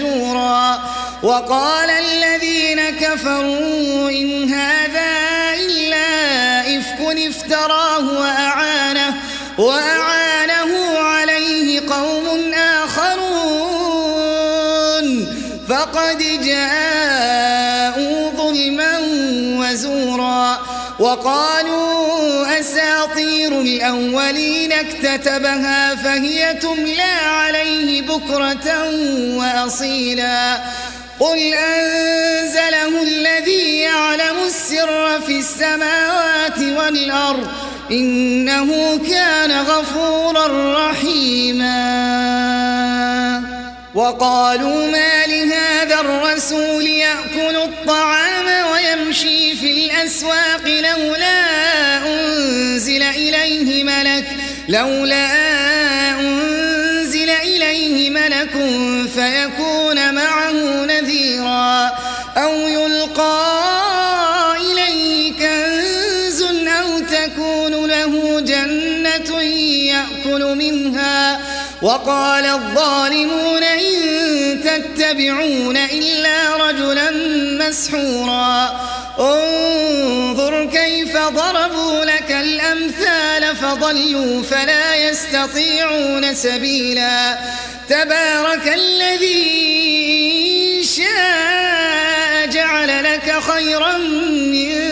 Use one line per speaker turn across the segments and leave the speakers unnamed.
ولا نشورا وقال الذين كفروا إن هذا إلا إفك افتراه وأعانه, وأعانه عليه قوم آخرون فقد جاءوا الأولين اكتتبها فهي تملى عليه بكرة وأصيلا. قل أنزله الذي يعلم السر في السماوات والأرض إنه كان غفورا رحيما. وقالوا ما لهذا الرسول يأكل الطعام ويمشي في الأسواق لولا أنزل إليه ملك لولا أنزل إليه ملك فيكون معه نذيرا أو يلقى إليه كنز أو تكون له جنة يأكل منها. وقال الظالمون إن تتبعون إلا رجلا مسحورا. انظر كيف ضربوا لك الأمثال فضلوا فلا يستطيعون سبيلا. تبارك الذي شاء جعل لك خيرا من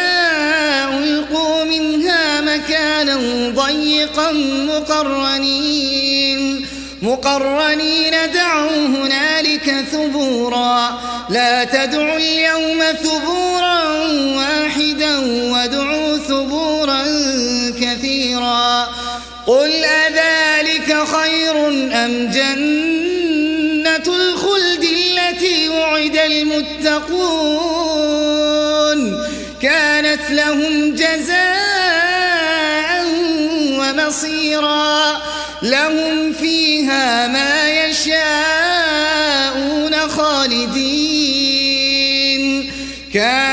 مكانا ضيقا مقرنين مقرنين دعوا هنالك ثبورا لا تدعوا اليوم ثبورا واحدا وادعوا ثبورا كثيرا قل أذلك خير أم جنة الخلد التي وعد المتقون كانت لهم جزاء ومصيرا لهم فيها ما يشاءون خالدين. كان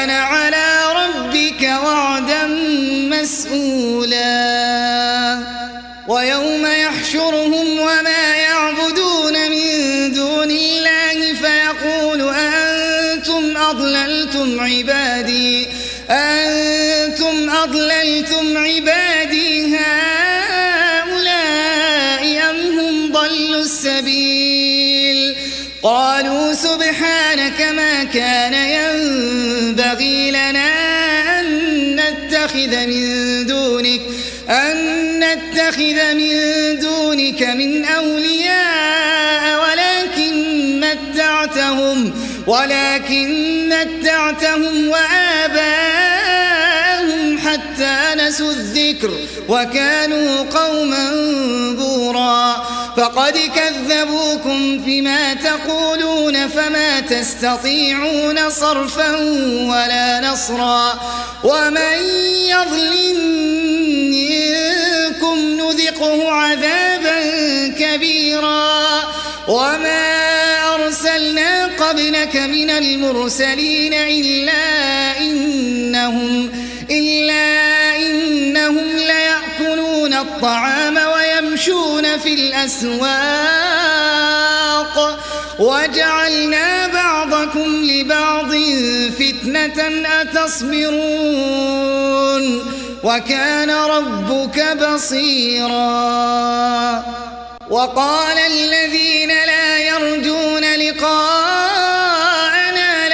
قالوا سبحانك ما كان ينبغي لنا أن نتخذ من دونك أن نتخذ من دونك من أولياء ولكن متعتهم ولكن متعتهم وآباءهم حتى نسوا الذكر وكانوا قوما بورا. فقد كذبوكم فيما تقولون فما تستطيعون صرفا ولا نصرا ومن يظلم منكم نذقه عذابا كبيرا وما أرسلنا قبلك من المرسلين إلا إنهم إلا إنهم ليأكلون الطعام ويمشون في الأسواق وجعلنا بعضكم لبعض فتنة أتصبرون وكان ربك بصيرا وقال الذين لا يرجون لقاءنا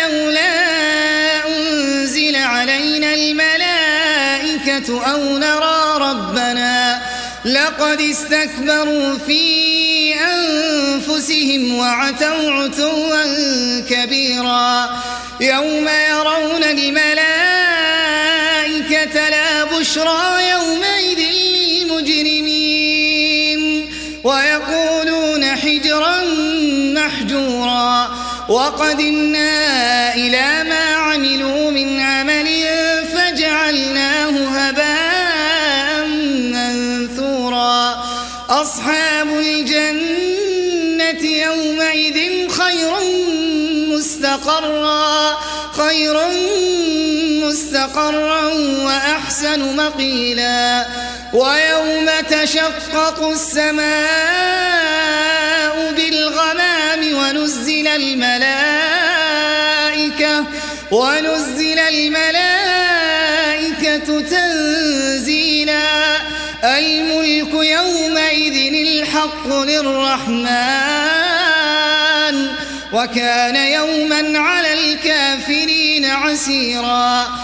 لولا أنزل علينا الملائكة أو لقد استكبروا في أنفسهم وعتوا عتوا كبيرا يوم يرون الملائكة لا بشرى يومئذ للمجرمين ويقولون حجرا محجورا وقدمنا إلى مستقرا وأحسن مقيلا ويوم تشقق السماء بالغمام ونزل الملائكة ونزل الملائكة تنزيلا الملك يومئذ الحق للرحمن وكان يوما على الكافرين عسيرا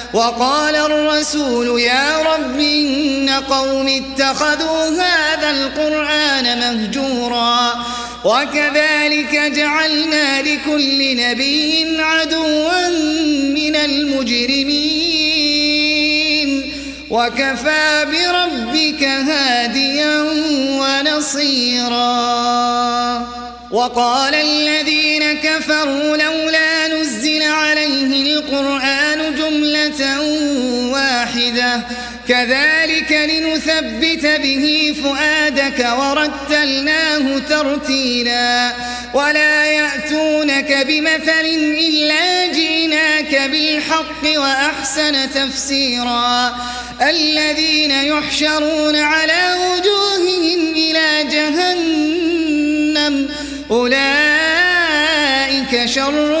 وقال الرسول يا رب إن قوم اتخذوا هذا القرآن مهجورا وكذلك جعلنا لكل نبي عدوا من المجرمين وكفى بربك هاديا ونصيرا وقال الذين كفروا لولا نزل عليه القرآن واحدة. كذلك لنثبت به فؤادك ورتلناه ترتيلا. ولا يأتونك بمثل إلا جئناك بالحق وأحسن تفسيرا. الذين يحشرون على وجوههم إلى جهنم أولئك شر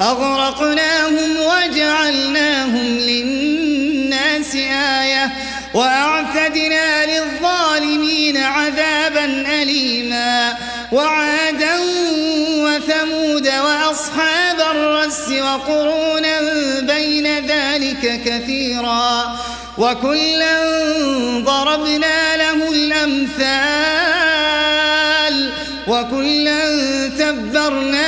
أغرقناهم وجعلناهم للناس آية وأعتدنا للظالمين عذابا أليما وعادا وثمود وأصحاب الرس وقرونا بين ذلك كثيرا وكلا ضربنا له الأمثال وكلا تبرنا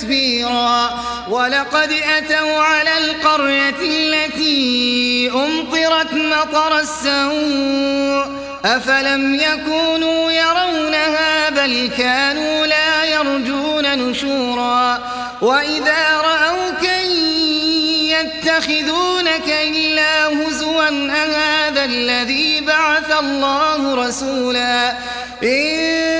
تتبيرا ولقد أتوا على القرية التي أمطرت مطر السوء. أفلم يكونوا يرونها بل كانوا لا يرجون نشورا. وإذا رأوك يتخذونك إلا هزوا أهذا الذي بعث الله رسولا. إن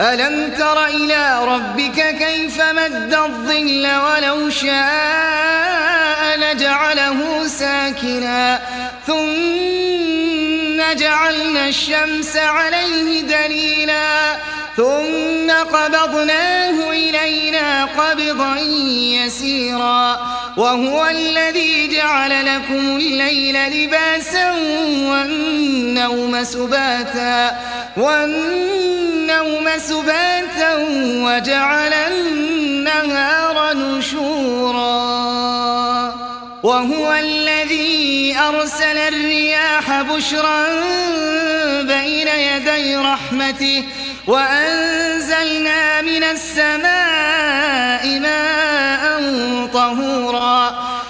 ألم تر إلى ربك كيف مد الظل ولو شاء لجعله ساكنا؟ ثم جعلنا الشمس عليه دليلا. ثم قبضناه إلينا قبضا يسيرا. وهو الذي جعل لكم الليل لباسا والنوم سباتا. والنوم سباتا وجعل النهار نشورا. وهو الذي أرسل الرياح بشرا بين يدي رحمته وأنزلنا من السماء ماء طهورا.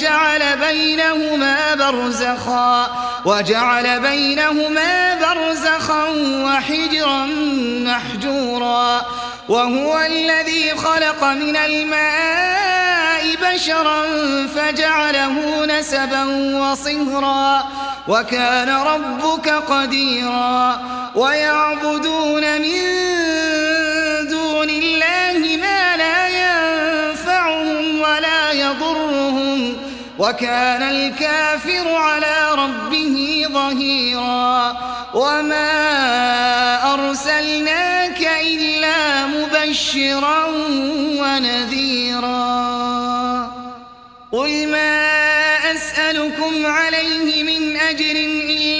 وجعل بينهما برزخا وجعل بينهما برزخا وحجرا محجورا. وهو الذي خلق من الماء بشرا فجعله نسبا وصهرا. وكان ربك قديرا. ويعبدون من وكان الكافر على ربه ظهيرا وما أرسلناك إلا مبشرا ونذيرا. قل ما أسألكم عليه من أجر إلا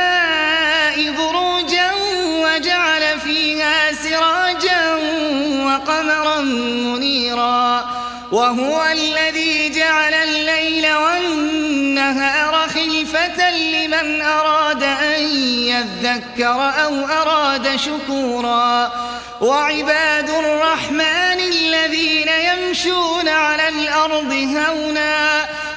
وقمرا منيرا وهو الذي جعل الليل والنهار خلفة لمن أراد أن يذكر أو أراد شكورا وعباد الرحمن الذين يمشون على الأرض هونا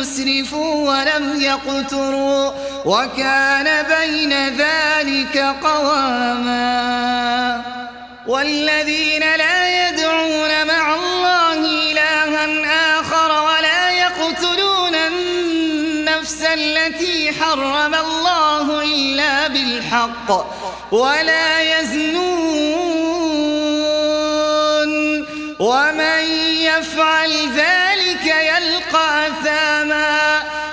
يسرفوا ولم يقتروا وكان بين ذلك قواما والذين لا يدعون مع الله إلها آخر ولا يقتلون النفس التي حرم الله إلا بالحق ولا يزنون ومن يفعل ذلك يلقى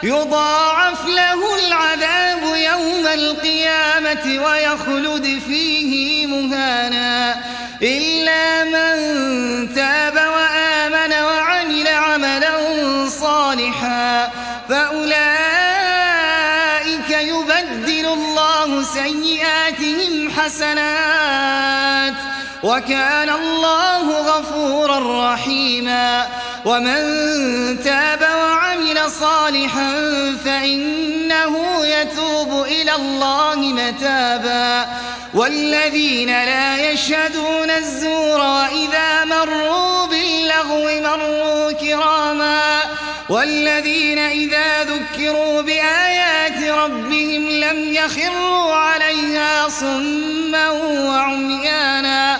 يضاعف له العذاب يوم القيامة ويخلد فيه مهانا إلا من تاب وآمن وعمل عملا صالحا فأولئك يبدل الله سيئاتهم حسنات وكان الله غفورا رحيما ومن تاب وعمل صالحا فإنه يتوب إلى الله متابا. والذين لا يشهدون الزور وإذا مروا باللغو مروا كراما. والذين إذا ذكروا بآيات ربهم لم يخروا عليها صما وعميانا.